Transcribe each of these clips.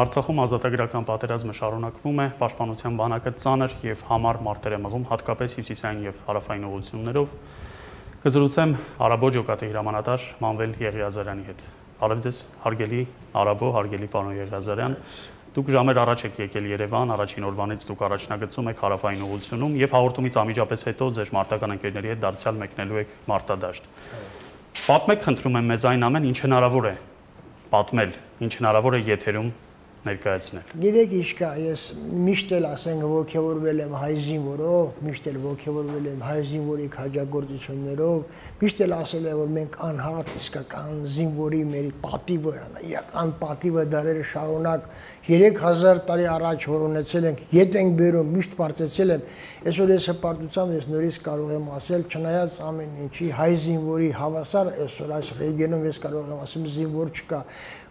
Արցախում ազատագրական պատերազմը շարունակվում է, պաշտպանության բանակը ծանր եւ համառ մարտեր է մղում, հատկապես հյուսիսային եւ հարավային ուղություններով։ Կզրուցեմ Արաբո ջոկատի հրամանատար Մանվել Եղիազարյանի հետ։ Բարև ձեզ, հարգելի Արաբո, հարգելի պարոն Եղիազարյան։ Դուք ժամեր առաջ եք եկել Երևան, առաջին օրվանից դուք առաջնագծում եք հարավային ուղությունում եւ հաղորդումից ամիջապես հետո ձեր մարտական ընկերների հետ դարձյալ մեկնելու եք մարտադաշտ։ Պատմեք, խնդրում եմ մեզ այն ամեն, ինչ հնարավոր է պատմել, ինչ հնարավոր է եթերում ներկայացնել։ Գիտեք ինչ կա, ես միշտ էլ ասենք ողջավորվել եմ հայ զինվորով, միշտ էլ ողջավորվել եմ հայ զինվորի քաջագործություններով, միշտ էլ ասել եմ որ մենք անհատ իսկական զինվորի մեր պատիվը, իրական պատիվը դարերը շարունակ 3000 տարի առաջ որ ունեցել ենք, ետ ենք բերում, միշտ բարձեցել եմ։ Այսօր ես հպարտությամբ ես նորից կարող եմ ասել, չնայած ամեն ինչի հայ զինվորի հավասար այսօր այս ռեգիոնում ես կարող եմ ասեմ զինվոր չկա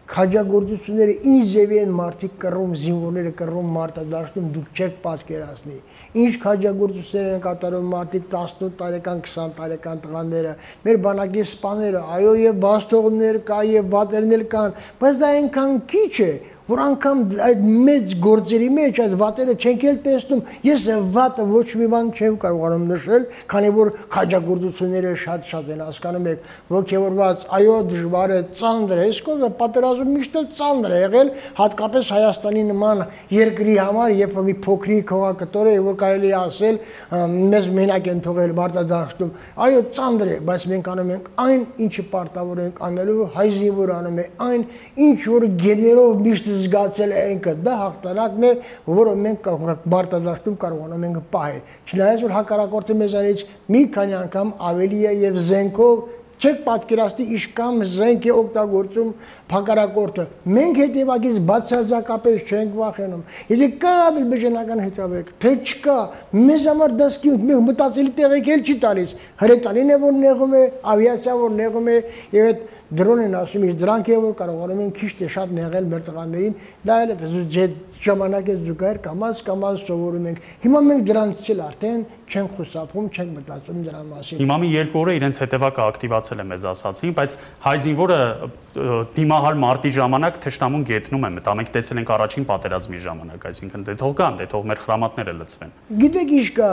քաջագործությունները ինչ ձևի են մարդիկ կռում, զինվորները կռում մարտադաշտում դուք չեք պատկերացնի։ Ինչ քաջագործություններ են կատարում մարդիկ 18 տարեկան, 20 տարեկան տղաները, մեր բանակի սպաները, այո եւ բաստողներ կա եւ վատերներ կան, բայց դա այնքան քիչ է, որ անգամ այդ մեծ գործերի մեջ այդ վատերը չենք էլ տեսնում։ Ես վատը ոչ մի բան չեմ կարողանում նշել, քանի որ քաջագործությունները շատ-շատ են հասկանում եք, ողջավորված, այո, դժվար է, ծանր է, իսկով է պատերազմը միշտ էլ ծանր է եղել, հատկապես Հայաստանի նման երկրի համար, երբ մի փոքրիկ հողակտոր է, որ կարելի է ասել, մեզ մենակ են թողել մարտադաշտում։ Այո, ծանր է, բայց մենք անում ենք այն, ինչը պարտավոր ենք անելու, հայ զինվոր անում է այն, ինչ որ գեներով միշտ զգացել է ինքը, դա հաղթանակն է, որը մենք մարտադաշտում կարողանում ենք պահել։ Չնայած որ հակառակորդը մեզանից մի քանի անգամ ավելի է եւ զենքով չեք պատկերացնի իշքան զենք է օգտագործում փակարակորտը։ Մենք հետևակից բացարձակապես չենք վախենում։ Եթե կա ադրբեջանական հետավեք, թե չկա, մեզ համար դասքի մենք մտածելի տեղեկ էլ չի տալիս։ Հրետանին է որ նեղում է, ավիացիա որ նեղում է եւ այդ դրոն են ասում, իսկ դրանք է որ կարողանում են քիչ թե շատ նեղել մեր տղաներին, դա էլ է ժամանակ է զուգահեռ կամած կամած սովորում ենք։ Հիմա մենք դրանից էլ արդեն չենք խուսափում, չենք մտածում դրա մասին։ Հիմա մի երկու օրը իրենց հետևակը ակտիվացել է մեզ ասացին, բայց հայ զինվորը դիմահար մարտի ժամանակ թշնամուն գետնում է մտա։ Մենք տեսել ենք առաջին պատերազմի ժամանակ, այսինքն դե թող կան, դե թող մեր խրամատները լծվեն։ Գիտեք ինչ կա,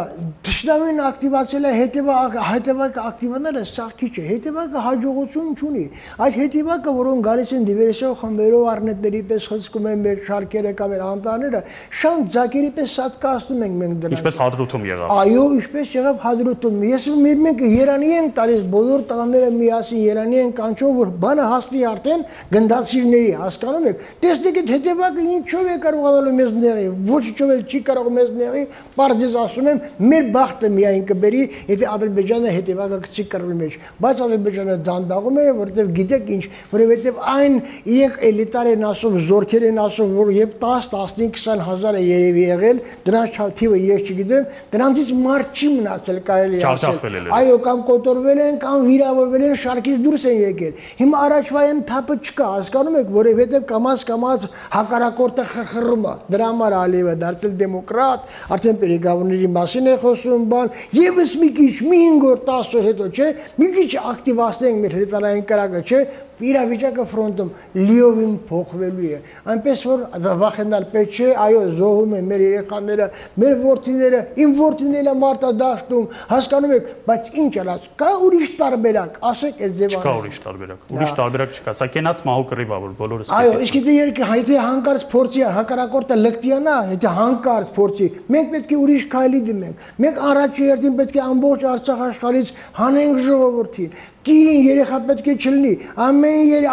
թշնամին ակտիվացել է հետևակը, հետևակը ակտիվանալը սա քիչ է, հետևակը հաջողություն չունի։ Այս հետևակը, որոնք գալիս են դիվերսիոն խմբերով առնետների պես խցկում են մեր շարքերը կամ մեր անտառները, շան ձակերի պես սատկացնում ենք մենք դրանք։ Ինչպես հադրութում եղավ։ Այո, ինչպես եղավ հադրութում։ Ես մենք Երանի ենք տալիս բոլոր տղաները միասին Երանի են կանչում, որ բանը հասնի արդեն գնդացիրների, հասկանում եք։ Տեսնեք այդ հետևակը ինչով է կարողանալու մեզ նեղի, ոչինչով էլ չի կարող մեզ նեղի, բարձես ասում եմ, մեր բախտը միայն կբերի, եթե Ադրբեջանը հետևակը գցի կռվի մեջ։ Բայց Ադրբեջանը դանդաղում է, որովհետև գիտեք ինչ, որովհետև այն իրենք էլիտար են ասում, զորքեր են ասում, որ եւ 10, 15, 20 հազար է երևի եղել, դրանց թիվը ես չգիտեմ, դրանցից մարդ չի մնացել կարելի է ասել։ Այո, կամ կոտորվել են, կամ վիրավորվել են, շարքից դուրս են եկել։ Հիմա առաջվա այն թափը չկա, հասկանում եք, որովհետև կամած կամած հակարակորտը խխռում է։ Դրա համար Ալիևը դարձել դեմոկրատ, արդեն պերեգավորների մասին է խոսում, բան, եւս մի քիչ, մի 5 օր 10 օր հետո, չէ, մի քիչ ակտիվացնենք մեր հրետանային կրակը, չէ, իրավիճակը ֆրոնտում լիովին փոխվելու է այնպես որ վախենալ պետք չէ այո զոհում են մեր երեխաները մեր ворթիները իմ ворթիները մարտադաշտում հասկանում եք բայց ինչ արած կա ուրիշ տարբերակ ասեք այդ ձևը չկա ուրիշ տարբերակ ուրիշ տարբերակ չկա սա կենաց մահու կռիվա որ բոլորս այո իսկ դե երկը հայտի հանկարծ փորձի հակարակորտը լկտիանա եթե հանկարծ փորձի մենք պետք է ուրիշ քայլի դիմենք մենք առաջի երթին պետք է ամբողջ արցախ աշխարհից հանենք ժողովրդին կին երեխա պետք է չլինի ամեն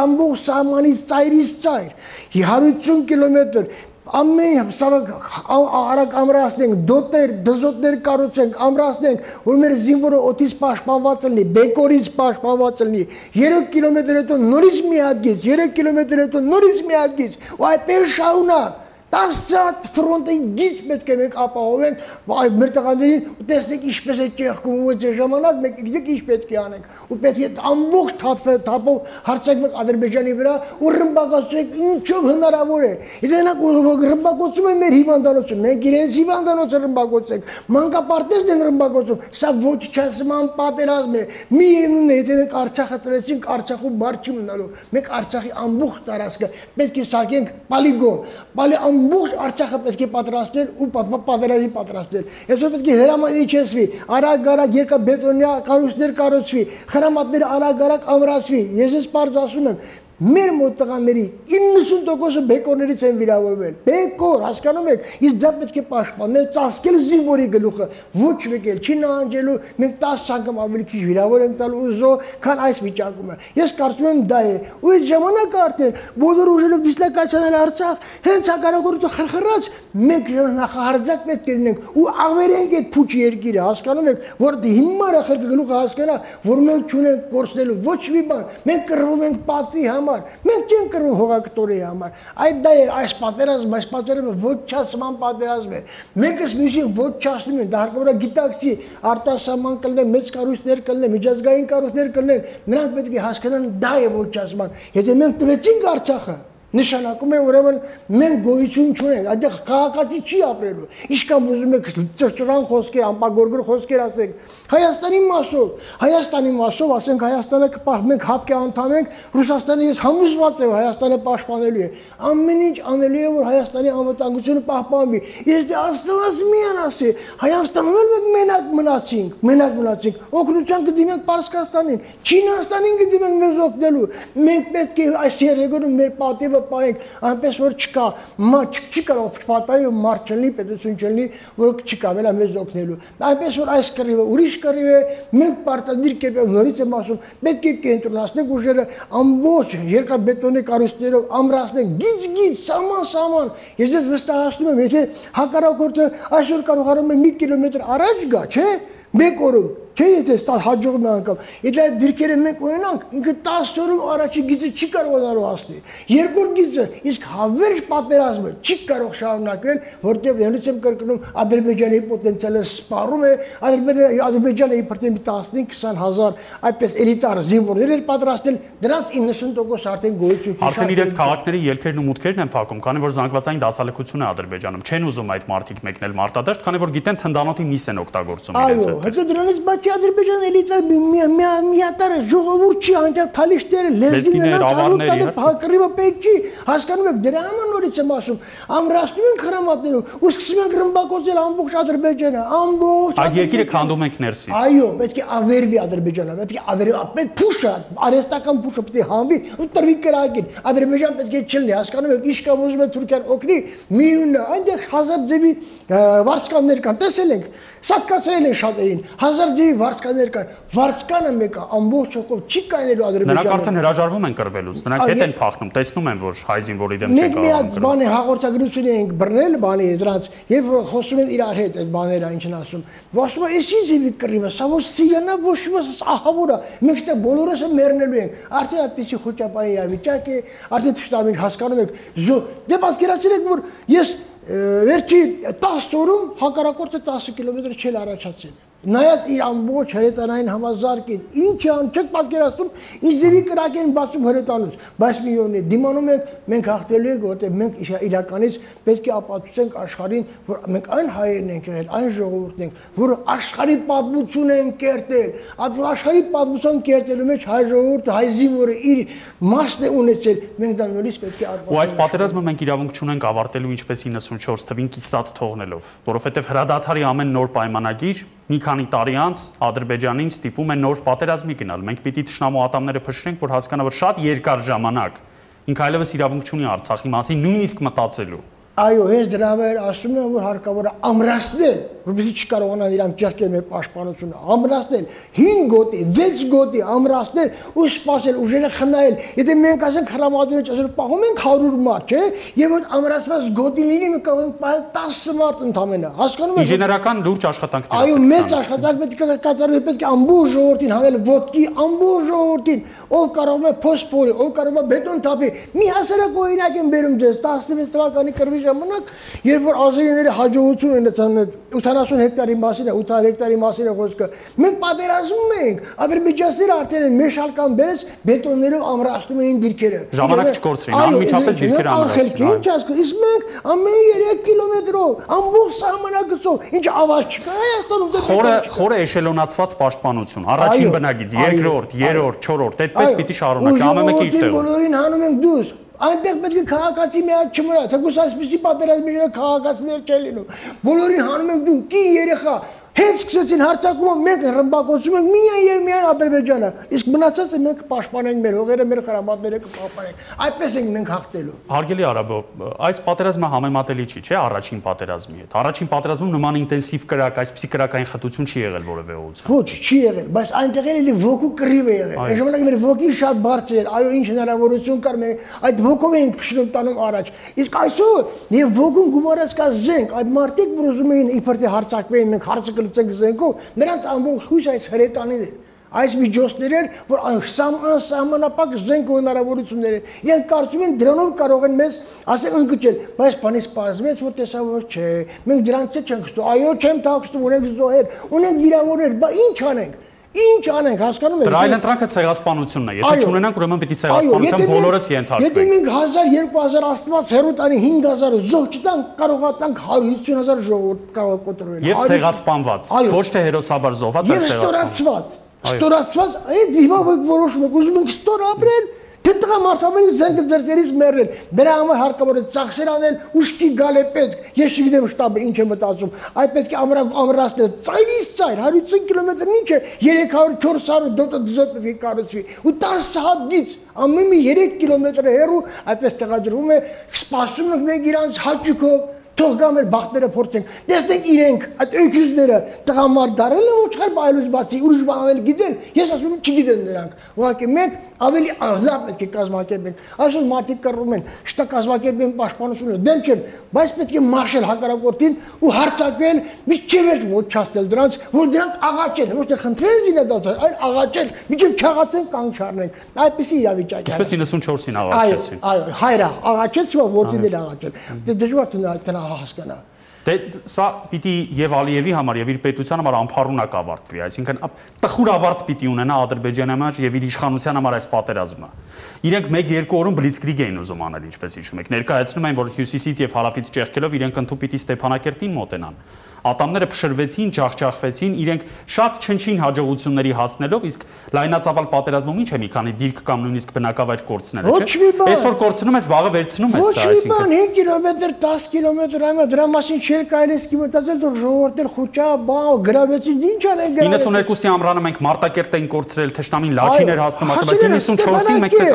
ամբողջ սահմանից ծայրից ծայր 150 կիլոմետր ամեն արագ ամրացնենք, դոտներ, դզոտներ կառուցենք, ամրացնենք, որ մեր զինվորը օթից պաշտպանված լինի, բեկորից պաշտպանված լինի։ 3 կիլոմետր հետո նորից մի հատ գից, 3 կիլոմետր հետո նորից մի հատ գից, ու այդպես շարունակ։ 10 հատ ֆրոնտի գից պետք է մենք ապահովենք մեր տղաներին ու տեսնենք ինչպես է ճեղքում ու այս ժամանակ մենք գիտեք ինչ պետք է անենք ու պետք է ամբողջ թափը թափով հարցենք մենք Ադրբեջանի վրա ու ռմբակոծենք ինչով հնարավոր է նրանք ռմբակոծում են մեր հիվանդանոցը մենք իրենց հիվանդանոցը ռմբակոծենք մանկապարտեզն են ռմբակոծում սա ոչ չասման պատերազմ է միևնույն է եթե մենք Արցախը տրեցինք Արցախում բար չի մնալու մենք Արցախի ամբողջ տարածքը պետք է սարքենք պոլիգոն բալի ամբողջ Արցախը պետք է պատրաստել ու պատերազմի պատրաստել այսօր պետք է հրամայիչեսվի արագ-արագ երկա բետոնյա կառույցներ կառուցվի խրամատները արագ-արագ ամրացվի ես ես բարձ ասում եմ Մեր մոտ տղաների 90%-ը բեկորներից են վիրավորվել։ Բեկոր, հասկանում եք, իսկ դա պետք է պաշտպանել, ծածկել զինվորի գլուխը, ոչ մեկել, չի նահանջելու, մենք 10 անգամ ավելի քիչ վիրավոր ենք տալու ուզո, քան այս վիճակում է։ Ես կարծում եմ դա է։ Ու այս ժամանակը արդեն բոլոր ուժերով դիսլոկացիաներ Արցախ, հենց հակառակորդը խրխրած, մենք նախահարձակ պետք է լինենք ու ավերենք այդ փուչ երկիրը, հասկանում եք, որ դե հիմա խրկը գլուխը հասկանա, որ մենք չունենք կորցնելու ոչ մի բան։ Մենք կռվում ենք պատվի համար համար։ Մենք չենք կրում հողակտորի համար։ Այդ դա է այս պատերազմը, այս պատերազմը ոչ չասման պատերազմ է։ Մեկս մյուսին ոչ չասնում են, դա հարկավոր է գիտակցի, արտասահման կլինեն, մեծ կառույցներ կլինեն, միջազգային կառույցներ կլինեն, նրանք պետք է հասկանան դա է ոչ չասման։ Եթե մենք տվեցինք Արցախը, նշանակում է ուրեմն մենք գոյություն չունենք, այդտեղ քաղաքացի չի ապրելու։ Ինչքան ուզում եք ճրճրան խոսքեր, ամպագորգոր խոսքեր ասեք։ Հայաստանի մասով, Հայաստանի մասով ասենք Հայաստանը մենք հապկե անդամ ենք, Ռուսաստանը ես համոզված եմ Հայաստանը պաշտպանելու է։ Ամեն ինչ անելու է որ Հայաստանի անվտանգությունը պահպանվի։ Ես դե աստված միան ասի, Հայաստանում էլ մենք մենակ մնացինք, մենակ մնացինք։ Օգնության կդիմենք Պարսկաստանին, Չինաստանին կդիմենք մեզ օգնելու։ Մենք պետք է այս երեգոնում մեր պատիվը պահենք, այնպես որ չկա, չի կարող պատահի մարդ չլինի, պետություն չլինի, որ չկա մենա մեզ օգնելու։ Այնպես որ այս կռիվը ուրիշ կռիվ է, մենք պարտադիր կերպով նորից եմ ասում, պետք է կենտրոնացնենք ուժերը ամբողջ երկաթբետոնի կառույցներով ամրացնենք, գիծ-գիծ, սաման-սաման։ Ես ես վստահացնում եմ, եթե հակառակորդը այսօր կարողանում է 1 կիլոմետր առաջ գա, չէ՞, մեկ օրում Չէ՞ եթե ստա հաջողում է անգամ։ Եթե այդ դիրքերը մենք ունենանք, ինքը 10 օրում առաջի գիծը չի կարողանալու հասնել։ Երկրորդ գիծը իսկ հավերժ պատերազմը չի կարող շարունակվել, որտեղ ելույթ եմ կրկնում Ադրբեջանի պոտենցիալը սպառում է, Ադրբեջանը իբրտե 15-20 հազար այդպես էլիտար զինվորներ էր պատրաստել, դրանց 90% արդեն գոյություն չի։ Արդեն իրենց քաղաքների ելքերն ու մուտքերն են փակում, քանի որ զանգվածային դասալքություն է Ադրբեջանում։ Չեն ուզում այդ մարտիկ մեկնել մարտադաշտ, քանի որ գիտեն թնդանոթի միս են օգտագործում իրենց Այո, հետո դրանից բայց Բացի Ադրբեջան էլիտվա միատարը ժողովուրդ չի անջա թալիշները լեզին նրանց հարուտանը հակրիվը պետք չի հասկանում եք դրա համար նորից եմ ասում ամրացնում են խրամատներով ու սկսում են ռմբակոծել ամբողջ Ադրբեջանը ամբողջ Այդ երկիրը քանդում ենք ներսից Այո պետք է ավերվի Ադրբեջանը պետք է ավերվի պետք փուշը արեստական փուշը պետք է հանվի ու տրվի կրակին Ադրբեջան պետք է չլինի հասկանում եք ինչ կամ ուզում է Թուրքիան օգնի միունը այնտեղ հազար ձևի վարսկաններ կան տեսել ենք սատկացրել են շատերին հազար ձևի վարսկաներ կան։ Վարսկանը մեկը ամբողջ հոգով չի կանելու Ադրբեջանը։ Նրանք արդեն հրաժարվում են կրվելուց։ Նրանք հետ են փախնում, տեսնում են, որ հայ զինվորի դեմ չեն կարող։ Մենք միած բանը հաղորդագրություն ենք բռնել բանի դրանց, երբ որ խոսում են իրար հետ այդ բաները, ինչն ասում։ Ոսմա էսի զիվի կռիվը, սա ոչ սիրանա, ոչ ոս ահավորա։ Մենք ստե բոլորս մեռնելու ենք։ Արդեն այդպեսի խոճապային իրավիճակ է, արդեն ճշտամին հասկանում եք։ Դե պատկերացրեք, որ ես վերջի 10 օրում հակառակորդը 10 կիլոմետր չել առաջացել նայած իր ամբողջ հրետանային համազարկին ինչ ան չեք պատկերացնում ձևի կրակ են բացում հրետանուց բայց մի օրն է դիմանում ենք մենք հաղթելու ենք որտեղ մենք իրականից պետք է ապացուցենք աշխարհին որ մենք այն հայերն ենք եղել այն ժողովուրդն ենք որ աշխարհի պատմություն են կերտել աշխարհի պատմություն կերտելու մեջ հայ ժողովուրդը հայ զինվորը իր մասն է ունեցել մենք դա նորից պետք է ապացուցենք ու այս պատերազմը մենք իրավունք չունենք ավարտելու ինչպես 94 թվին կիսատ թողնելով որովհետև հրադադարի ամեն նոր պայմանագիր մի քանի տարի անց Ադրբեջանին ստիպում է նոր պատերազմի գնալ։ Մենք պիտի ճշնամու ատամները փշրենք, որ հասկանա, որ շատ երկար ժամանակ ինքը այլևս իրավունք չունի Արցախի մասին նույնիսկ մտածելու։ Այո, հենց դրա վեր ասում եմ, որ հարկավոր է ամրացնել, որպեսզի չկարողանան իրանք ճեղքել մեր պաշտպանությունը, ամրացնել 5 գոտի, 6 գոտի ամրացնել ու սпасել ուժերը խնայել։ Եթե մենք ասենք հրամադուց այսօր պահում ենք 100 մարդ, չէ՞, եւ այդ ամրացված գոտին լինի մենք կարող ենք պահել 10 մարդ ընդամենը։ Հասկանում եք։ Ինժեներական լուրջ աշխատանք դեր։ Այո, մեծ աշխատանք պետք է կատարվի, պետք է ամբողջ ժողովրդին հանել ոտքի, ամբողջ ժողովրդին, ով կարող է փոսփորի, ով կարող է բետոն թափի։ Մի հասարակ օրինակ եմ բերում ձեզ 16 թվականի կրվի ժամանակ, երբ որ ազերիները հաջողություն ունեցան 80 հեկտարի մասին է, 8 հեկտարի մասին է խոսքը, մենք պատերազմում ենք, ադրբեջանցիները արդեն են մեշալկան բերես բետոններով ամրացնում էին դիրքերը։ Ժամանակ չկորցրին, անմիջապես դիրքերը ամրացրին։ Ինչ ասկու, իսկ մենք ամեն 3 կիլոմետրով ամբողջ սահմանակցով, ինչ ավազ չկա Հայաստանում։ Խորը խորը էշելոնացված պաշտպանություն, առաջին բնագիծ, երկրորդ, երրորդ, չորրորդ, այդպես պիտի շարունակի, ամեն մեկը իր տեղը։ Բոլորին հանում ենք դուրս այնտեղ պետք է քաղաքացի միակ չմնա, թեկուզ այսպեսի պատերազմի քաղաքացիներ չեն լինում։ Բոլորին հանում ենք դու, կի երեխա, Հենց սկսեցին հարցակումը մենք ռմբակոծում ենք միայն եւ միայն Ադրբեջանը։ Իսկ մնացածը մենք կպաշտպանենք մեր հողերը, մեր խրամատները կպահպանենք։ Այդպես ենք մենք հաղթելու։ Հարգելի Արաբո, այս պատերազմը համեմատելի չի, չէ՞, առաջին պատերազմի հետ։ Առաջին պատերազմում նման ինտենսիվ կրակ, այսպիսի կրակային խտություն չի եղել որևէ ուղղությամբ։ Ոչ, չի եղել, բայց այնտեղ էլի ոգու կռիվ է եղել։ Այն ժամանակ մեր ոգին շատ բարձր էր, այո, ինչ հնարավորություն կար մենք այդ ոգով էինք փշնում տանում առաջ։ Իսկ այսօր եւ ոգուն գումարած կա զենք, այդ մարտիկ որ ուզում էին իբր թե հարցակվեին, մենք հարցը կլուծենք զենքով, նրանց ամբողջ հույս այս հրետանին էր այս միջոցներ էր, որ անսահմանապակ զենք հնարավորություններ են։ Իրենք կարծում են դրանով կարող են մեզ ասել ընկճել, բայց բանից պարզվեց, որ տեսա որ չէ։ Մենք դրանից չենք ստու։ Այո, չեմ թաքստում, ունենք զոհեր, ունենք վիրավորներ, բա ինչ անենք։ Ինչ անենք, հասկանում եք։ Դրա այլ ընտրանքը ցեղասպանությունն է։ Եթե չունենանք, ուրեմն պիտի ցեղասպանության բոլորս ենթարկվենք։ Եթե մենք 1000, 2000 աստված հերո տանի 5000 զոհ չտանք, կարող ատանք 150000 ժողովուրդ կարող կոտրվել։ Եվ ցեղասպանված, ոչ թե հերոսաբար զոհված, այլ ցեղասպանված։ Ստորացված, այդ հիմա որոշում եք, ուզում եք ստոր ապրել, Դե տղամարդամենի զենքը ձերտերից մեռնել։ Դրա համար հարկավոր է ծախսեր անել, ուշքի գալ է պետք։ Ես չգիտեմ շտաբը ինչ է մտածում։ Այդ պետք է ամրակ ամրացնել։ Ծայրից ծայր 150 կիլոմետր ինչ է 300-400 դոտը դզոտվի կառուցվի։ Ու 10 հատ գից ամեն մի 3 կիլոմետր հեռու այդպես տեղադրվում է, սպասում ենք մենք իրանց հաճույքով թող գա մեր բախտերը փորձենք։ Տեսնենք իրենք այդ ընկյուզները տղամարդ դարել են ոչխար բայլուց բացի ուրիշ բան անել գիտեն։ Ես ասում եմ չգիտեն նրանք։ Ուղղակի մենք ավելի լավ պետք է կազմակերպենք։ Այսօր մարդիկ կռում են, շտա կազմակերպեն պաշտպանությունը։ Դեմ չեմ, բայց պետք է մաշել հակառակորդին ու հարցակել, միջև էլ ոչչացնել դրանց, որ դրանք աղաչեն, ոչ թե խնդրեն զինադարձ, այլ աղաչեն, միջև չաղացեն կանգ չառնեն։ Այդպեսի իրավիճակ է։ Ինչպես 94-ին աղաչեցին։ Այո, այո, հայրը աղաչեց, որդին էլ աղաչել։ Դե դժվար է այդ հասկանա։ Դե սա պիտի եւ Ալիևի համար եւ իր պետության համար անփառունակ ավարտվի, այսինքն տխուր ավարտ պիտի ունենա Ադրբեջանի համար եւ իր իշխանության համար այս պատերազմը։ Իրենք 1-2 օրում բլիցկրիգ էին ուզում անել, ինչպես հիշում եք։ Ներկայացնում են, որ հյուսիսից եւ հարավից ճեղքելով իրենք ընդու պիտի Ստեփանակերտին մոտենան ատամները փշրվեցին, ջախջախվեցին, իրենք շատ չնչին հաջողությունների հասնելով, իսկ լայնածավալ պատերազմում ինչ է մի քանի դիրք կամ նույնիսկ բնակավայր կորցնելը, չէ՞։ Այսօր կորցնում ես, վաղը վերցնում ես դա, այսինքն։ Ոչ մի բան, 5 կիլոմետր, 10 կիլոմետր այմա դրա մասին չէր կարելի սկի մտածել, որ ժողովուրդներ խոճա, բա գրավեցին, ինչ անեն գրավեցին։ 92-ի ամռանը մենք Մարտակերտ էին կորցրել, Թշնամին Լաչին էր հասնում, բայց 94-ին մենք պես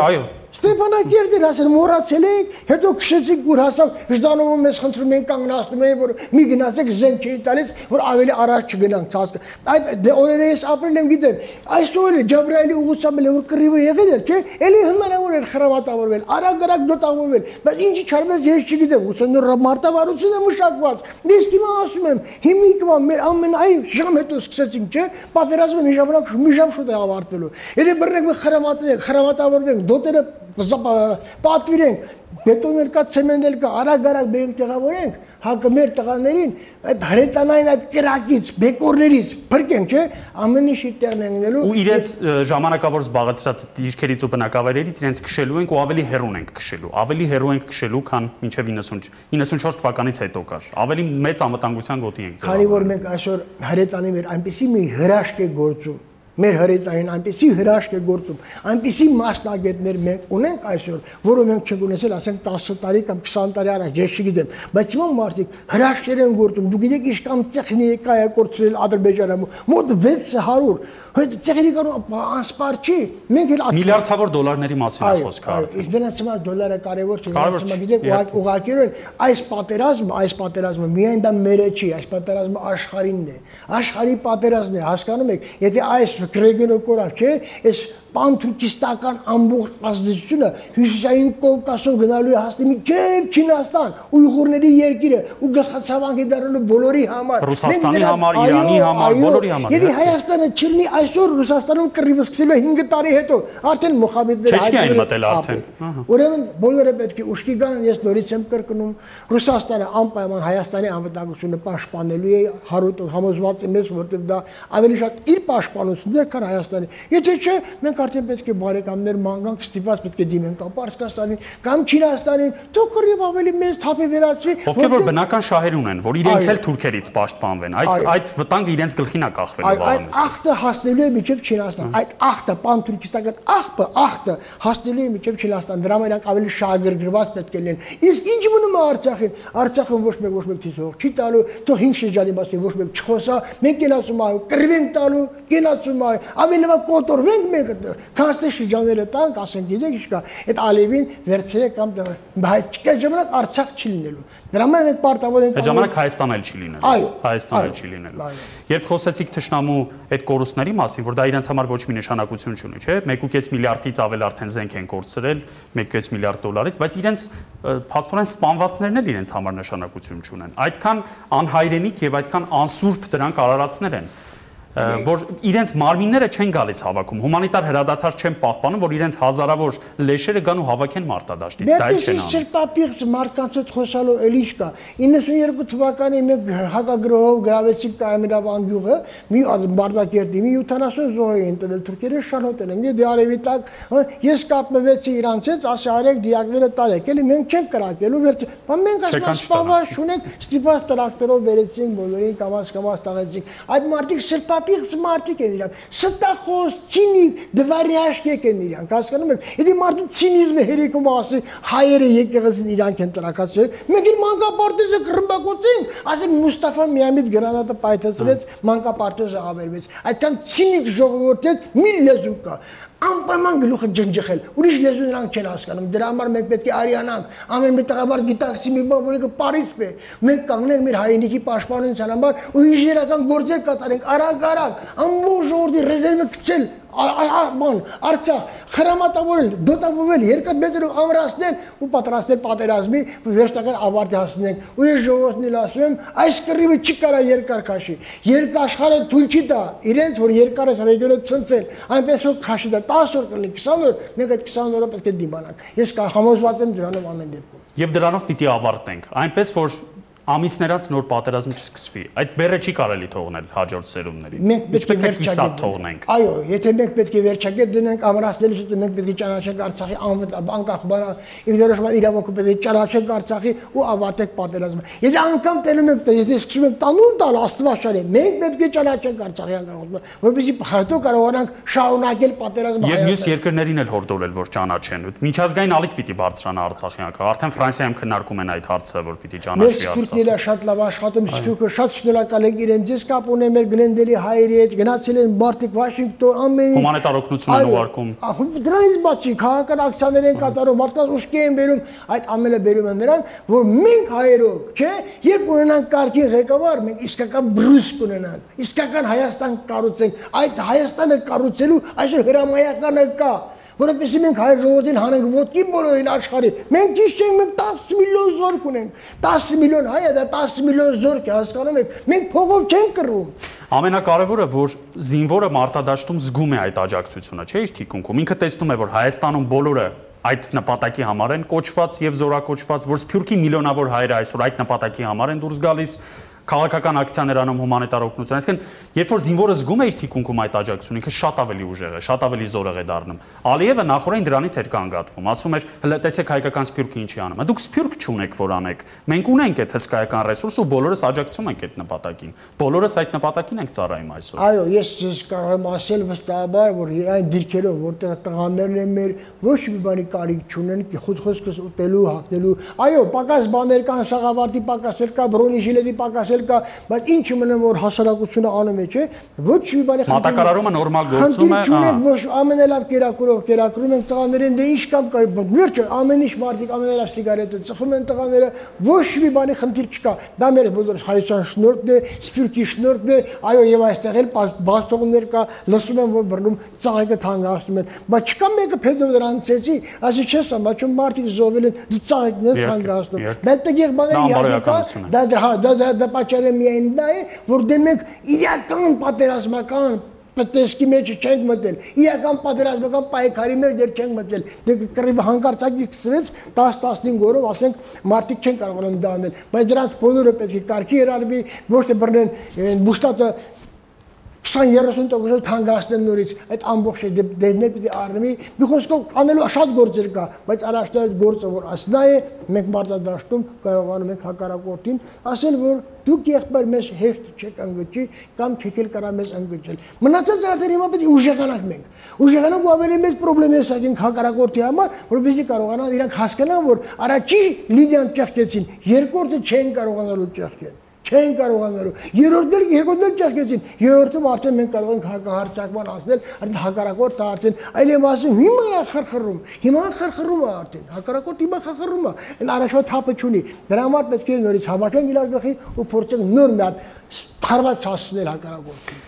այո Ստեփանակերտի հասել մոռացել եք, հետո քշեցիք ուր հասավ, Ժդանովը մեզ խնդրում են կանգնացնում են, որ մի գնացեք զենք չէի տալիս, որ ավելի առաջ չգնանք ցածկ։ Այդ դե օրերը ես ապրել եմ գիտեմ։ Այսօր Ջաբրայելի ուղղությամբ էլ որ կռիվը եղել էր, չէ՞, էլի հնարավոր էր խրամատավորվել, արագ-արագ դոտավորվել, բայց ինչի չարվեց ես չգիտեմ, ուսումնոր մարտավարությունը մշակված։ Իսկ հիմա ասում եմ, հիմիկվա մեր ամենայն ժամ հետո սկսեցինք, չէ՞, պատերազմը մի ժամանակ մի ժամ շուտ է ավարտվելու։ Եթե բռնենք խրամատենք, խրամատավորվենք, դոտերը պատվիրենք, բետոնել կա, ցեմենտել կա, արագ-արագ մենք տեղավորենք, հակը մեր տղաներին այդ հրետանային այդ կրակից, բեկորներից փրկենք, չէ՞, ամեն ինչի տեղն են գնելու։ Ու իրենց ժամանակավոր զբաղեցրած դիրքերից ու բնակավայրերից իրենց քշելու ենք ու ավելի հեռուն ենք քշելու։ Ավելի հեռու ենք քշելու, քան մինչև 90 94 թվականից հետո կար։ Ավելի մեծ անվտանգության գոտի ենք ձեռագրում։ Քանի որ մենք այսօր հրետանի մեր այնպեսի մի հրաշք է գործում մեր հրեծային այնպեսի հրաշք է գործում, այնպեսի մասնագետներ մենք ունենք այսօր, որը մենք չենք ունեցել, ասենք 10 տարի կամ 20 տարի առաջ, ես չգիտեմ, բայց հիմա մարդիկ հրաշքեր են գործում։ Դուք գիտեք ինչքան տեխնիկա է կորցրել Ադրբեջանը, մոտ 600 Հետ տեխնիկան անսպար չի։ Մենք էլ միլիարդավոր դոլարների մասին է խոսքը արդեն։ դրանց համար դոլարը կարևոր չէ, դրանց համար գիտեք ուղղակիորեն այս պատերազմը, այս պատերազմը միայն դա մերը չի, այս պատերազմը աշխարհինն է։ Աշխարհի պատերազմն է, հասկանում եք։ Եթե այս Գրեգենո կորավ, չէ, այս պանթուրքիստական ամբողջ ազդեցությունը հյուսիսային Կովկասով գնալու է հասնի միջև Չինաստան, Ուйղուրների երկիրը ու գլխացավանք է դառնալու բոլորի համար։ Ռուսաստանի համար, Իրանի համար, բոլորի համար։ Եթե Հայաստանը չլինի այսօր Ռուսաստանում կռիվը սկսել է 5 տարի հետո, արդեն Մոխամեդները հայտնել մտել արդեն։ Ուրեմն բոլորը պետք է ուշքի գան, ես նորից եմ կրկնում, Ռուսաստանը անպայման Հայաստանի անվտանգությունը պաշտպանելու է, համոզված եմ ես, որովհետև դա ավելի շատ իր պաշտպանությունն է, քան Հայաստանի։ Եթե չէ, մենք արդեն պետք է բարեկամներ մանգանք ստիպած պետք է դիմենք Պարսկաստանին կամ Չինաստանին, դու կռիվ ավելի մեծ թափի վերածվի, ովքեր որ բնական շահեր ունեն, որ իրենք էլ թուրքերից պաշտպանվեն։ Այդ այդ վտանգը իրենց գլխին է կախվելու վաղամիս։ Այդ ախտը հասնելու է միջև Չինաստան։ Այդ ախտը պան-թուրքիստական ախպը, ախտը հասնելու է միջև Չինաստան։ Դրա իրանք ավելի շահագրգռված պետք է լինեն։ Իսկ ինչ մնում է Արցախին։ Արցախը ոչ մեկ ոչ մեկ ցույց չի տալու, թող 5 շրջանի մասին ոչ մեկ չխոսա։ Մենք կենացում այ կռվենք տալու, կենացում այ ավելի լավ կոտորվենք մենք քանստե շրջանները տանք, ասենք գիտեք ինչ կա, այդ Ալիևին վերցրեք կամ բայց չկա ժամանակ Արցախ չի լինելու։ Դրա համար մենք պարտավոր ենք Այդ ժամանակ Հայաստան էլ չի լինելու։ Այո, Հայաստան էլ չի լինելու։ Երբ խոսեցիք Թշնամու այդ կորուստների մասին, որ դա իրենց համար ոչ մի նշանակություն չունի, չէ՞, 1.5 միլիարդից ավել արդեն զենք են կորցրել, 1.5 միլիարդ դոլարից, բայց իրենց փաստորեն սպանվածներն էլ իրենց համար նշանակություն չունեն։ Այդքան անհայրենիք եւ այդքան անսուրբ դրանք արարածներ են որ իրենց մարմինները չեն գալիս հավաքում, հումանիտար հրադադար չեն պահպանում, որ իրենց հազարավոր լեշերը գան ու հավաքեն մարտադաշտից, դա էլ չեն անում։ Դե պապիղս մարդկանց հետ խոսալու էլի չկա։ 92 թվականի մեկ հակագրոհով գրավեցիք Կարամիրավան գյուղը, մի Մարտակերտի մի 70 զոհ էին տվել թուրքերը շանոտել են։ Դե արևի տակ ես կապնվեցի իրանց հետ, ասա արեք դիակները տարեք, էլի մենք չենք կրակելու վերջ։ Բայց մենք ասում սպանված շունենք, ստիպած տրակտորով վերեցինք բոլորին կամաց կամաց տաղեցինք։ Այդ մարդիկ սրպա պիղծ մարդիկ են իրանք, ստախոս, ցինիկ, դվարյաշկեք են իրանք, հասկանում եք։ Եթե մարդու ցինիզմը հերիքում ասի հայերը եկեղեցին իրանք են տրակացել, մենք իր մանկապարտեզը կռմբակոծենք, ասեմ Մուստաֆան միամիտ գրանատը պայթեցրեց, մանկապարտեզը ավերվեց։ Այդքան ցինիկ ժողովուրդ մի լեզու կա անպայման գլուխը ջնջխել։ Ուրիշ լեզու նրանք չեն հասկանում։ Դրա համար մենք պետք է արիանանք։ Ամեն մի տղամարդ գիտակցի մի բան, որը Փարիզ է։ Մենք կանգնենք մեր հայրենիքի պաշտպանության համար ու ինժեներական գործեր կատարենք արագ-արագ։ Ամբողջ ժողովրդի ռեզերվը գցել բան Արցախ խրամատավորել, դոտավորել, երկաթ մետրով ամրացնել ու պատրաստել պատերազմի վերջնական ավարտի հասնենք։ Ու ես ժողովրդին ասում եմ, այս կռիվը չի կարա երկար քաշի։ Երկաշխարը թույլ չի տա իրենց, որ երկար այս ռեգիոնը ցնցել, այնպես որ քաշի դա 10 օր կլինի, 20 օր, մենք այդ 20 օրը պետք է դիմանանք։ Ես համոզված եմ դրանով ամեն դեպքում։ Եվ դրանով պիտի ավարտենք։ Այնպես որ ամիսներած նոր պատերազմ չսկսվի։ Այդ բերը չի կարելի թողնել հաջորդ սերունդներին։ Մենք պետք է վերջակետ թողնենք։ Այո, եթե մենք պետք է վերջակետ դնենք ամրացնելուց հետո մենք պետք է ճանաչենք Արցախի անկախ բանա ինքնորոշման իրավունքը պետք է ճանաչենք Արցախի ու ավարտենք պատերազմը։ Եթե անգամ տենում ենք, եթե սկսում ենք տանուլ տալ Աստվածաշարի, մենք պետք է ճանաչենք Արցախի անկախությունը, որովհետեւ հետո կարողանանք շարունակել պատերազմը։ Եվ մյուս երկրներին էլ հորդորել, որ ճանաչեն։ Միջազգային ալիք պիտի բարձրանա Արցախի անկախ։ Արդեն Ֆրանսիայում քննարկում են այդ հարցը, որ պիտի ճանաչվի Արցախ ինքն իր շատ լավ աշխատում, Սփյուռքը շատ շնորհակալ ենք իրենց։ Ես կապ ունեմ մեր Գլենդելի հայերի հետ, գնացել են Մարտիկ Վաշինգտոն, ամեն հումանիտար օգնություն են ուղարկում։ Դրանից բացի քաղաքական ակցիաներ են կատարում, մարդկանց ուշքի են բերում, այդ ամենը բերում են նրան, որ մենք հայերով, չէ, երբ ունենանք կարգի ղեկավար, մենք իսկական բրուս կունենանք, իսկական Հայաստան կառուցենք։ Այդ Հայաստանը կառուցելու այսօր հրամայականը կա որովհետեւ մենք հայ ժողովրդին հանենք ոտքի բոլորին աշխարհի։ Մենք ինչ չենք, մենք 10 միլիոն զորք ունենք։ 10 միլիոն հայ է, դա 10 միլիոն զորք է, հասկանում եք։ Մենք փողով չենք կռվում։ Ամենակարևորը, որ զինվորը մարտադաշտում զգում է այդ աջակցությունը, չէ՞ իր թիկունքում։ Ինքը տեսնում է, որ Հայաստանում բոլորը այդ նպատակի համար են կոչված եւ զորակոչված, որ Սփյուռքի միլիոնավոր հայերը այսօր այդ նպատակի համար են դուրս գալիս քաղաքական ակցիաներ անում հումանիտար օգնություն։ Այսինքն, երբ որ զինվորը զգում է իր թիկունքում այդ աջակցությունը, ինքը շատ ավելի ուժեղ է, շատ ավելի զորեղ է դառնում։ Ալիևը նախորեն դրանից էր կանգատվում, ասում էր, հələ տեսեք հայկական սփյուռքը ինչի անում։ Դուք սփյուռք չունեք, որ անեք։ Մենք ունենք այդ հսկայական ռեսուրս ու բոլորս աջակցում ենք այդ նպատակին։ Բոլորս այդ նպատակին ենք ծառայում այսօր։ Այո, ես ես կարող եմ ասել վստահաբար, որ այն դիրքերով, որտեղ տղաներն են մեր ոչ մի բանի կարիք չունեն, խոսքս ուտելու, հագնելու։ Այո, պակաս բաներ կան, սաղավարտի պակասել կա, բրոնի ժիլետի ասել կա, բայց ինչը մնում որ հասարակությունը անում է, չէ, ոչ մի բանի խնդիր։ Մատակարարումը նորմալ գործում է։ Խնդիր չունենք, ոչ ամենալավ կերակուրով կերակրում են տղաներին, դե ինչ կամ կա, վերջը ամեն ինչ մարդիկ ամենալավ սիգարետը ծխում են տղաները, ոչ մի բանի խնդիր չկա։ Դա մեր բոլոր հայության շնորհքն է, սպիրկի շնորհքն է, այո, եւ այստեղ էլ բաստողներ կա, լսում են որ բռնում ծաղիկը թանկացնում են, բայց չկա մեկը փեդով դրանցեցի, ասի չես ամաչում մարդիկ զովել են, դու ծաղիկն ես թանկացնում։ Դա տեղ բաների իհարկե կա, դա դա դա դա պատճառը միայն դա է, որ դե մենք իրական պատերազմական տեսքի մեջ չենք մտել։ Իրական պատերազմական պայքարի մեջ դեռ չենք մտել։ Դե կռիվը հանկարծակի սկսվեց 10-15 օրով, ասենք, մարդիկ չեն կարողանում դա անել, բայց դրանց բոլորը պետք է կարգի հրավիրվի, ոչ թե բռնեն բուշտատը 20-30% թանկացնեն նորից այդ ամբողջ դերներ պիտի առնվի մի խոսքով անելու շատ գործեր կա բայց առաջնահերթ գործը որ ասնա է մենք մարտադաշտում կարողանում ենք հակարակորտին ասել որ դուք եղբայր մեզ հեշտ չեք ընկճի կամ չեք էլ կարա մեզ ընկճել մնացած արդեն հիմա պետք է ուժեղանանք մենք ուժեղանանք ու ավելի մեծ խնդրեմ եսակենք հակարակորտի համար որովհետեւ կարողանան իրանք հասկանան որ առաջի լիդիան ճեղքեցին երկրորդը չեն կարողանալու ճեղքել չեն կարողանալու։ Երրորդն էլ երկրորդն էլ ճեղքեցին։ Երրորդում արդեն մենք կարող ենք հակահարցակման ասնել, արդեն հակարակորդ արդեն այլև ասում հիմա է խրխռում։ Հիմա խրխռում է արդեն։ Հակարակորդ հիմա խրխռում է։ Այն առաջվա թափը չունի։ Դրա համար պետք է նորից հավաքենք իրար գլխի ու փորձենք նոր մի հատ հարված հասնել հակարակորդին։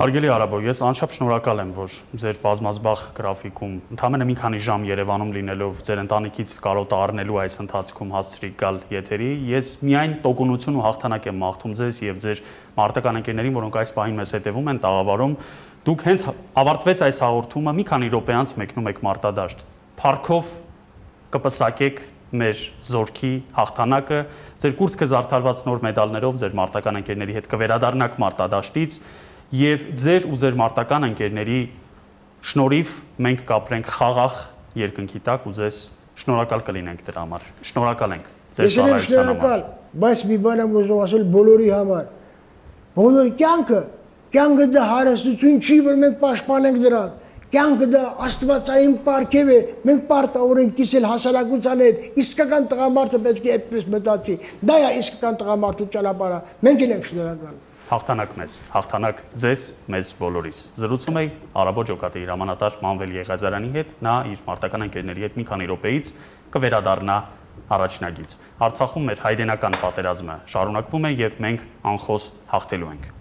Հարգելի Արաբո, ես անչափ շնորհակալ եմ, որ ձեր բազմազբաղ գրաֆիկում ընդամենը մի քանի ժամ Երևանում լինելով ձեր ընտանիքից կարոտ առնելու այս ընթացքում հասցրիք գալ եթերի։ Ես միայն տոկունություն ու հաղթանակ եմ մաղթում ձեզ եւ ձեր մարտական ընկերներին, որոնք այս պահին մեզ հետևում են, տաղավարում։ Դուք հենց ավարտվեց այս հաղորդումը, մի քանի րոպեանց մեկնում եք մարտադաշտ։ Փարքով կպսակեք մեր զորքի հաղթանակը, ձեր կուրծքը զարդարված նոր մեդալներով ձեր մարտական ընկերների հետ կվերադառնաք մարտադաշտից եւ ձեր ու ձեր մարտական ընկերների շնորհիվ մենք կապրենք խաղաղ երկնքի տակ ու ձեզ շնորհակալ կլինենք դրա համար։ Շնորհակալ ենք ձեր շնորհակալ, համար։ Բայց մի բան եմ ուզում ասել բոլորի համար։ Բոլորի կյանքը, կյանքը դա հարստություն չի, որ մենք պաշտպանենք դրան։ Կյանքը դա աստվածային պարգև է։ Մենք պարտավորենք կիսել հասարակության հետ։ Իսկական տղամարդը պետք է այդպես մտածի։ Դա է իսկական տղամարդու ճանապարհը։ Մենք ենք շնորհակալ հաղթանակ մեզ, հաղթանակ ձեզ, մեզ բոլորիս։ Զրուցում էի Արաբո ջոկատի հրամանատար Մանվել Եղազարյանի հետ, նա իր մարտական ընկերների հետ մի քանի րոպեից կվերադառնա առաջնագից։ Արցախում մեր հայրենական պատերազմը շարունակվում է եւ մենք անխոս հաղթելու ենք։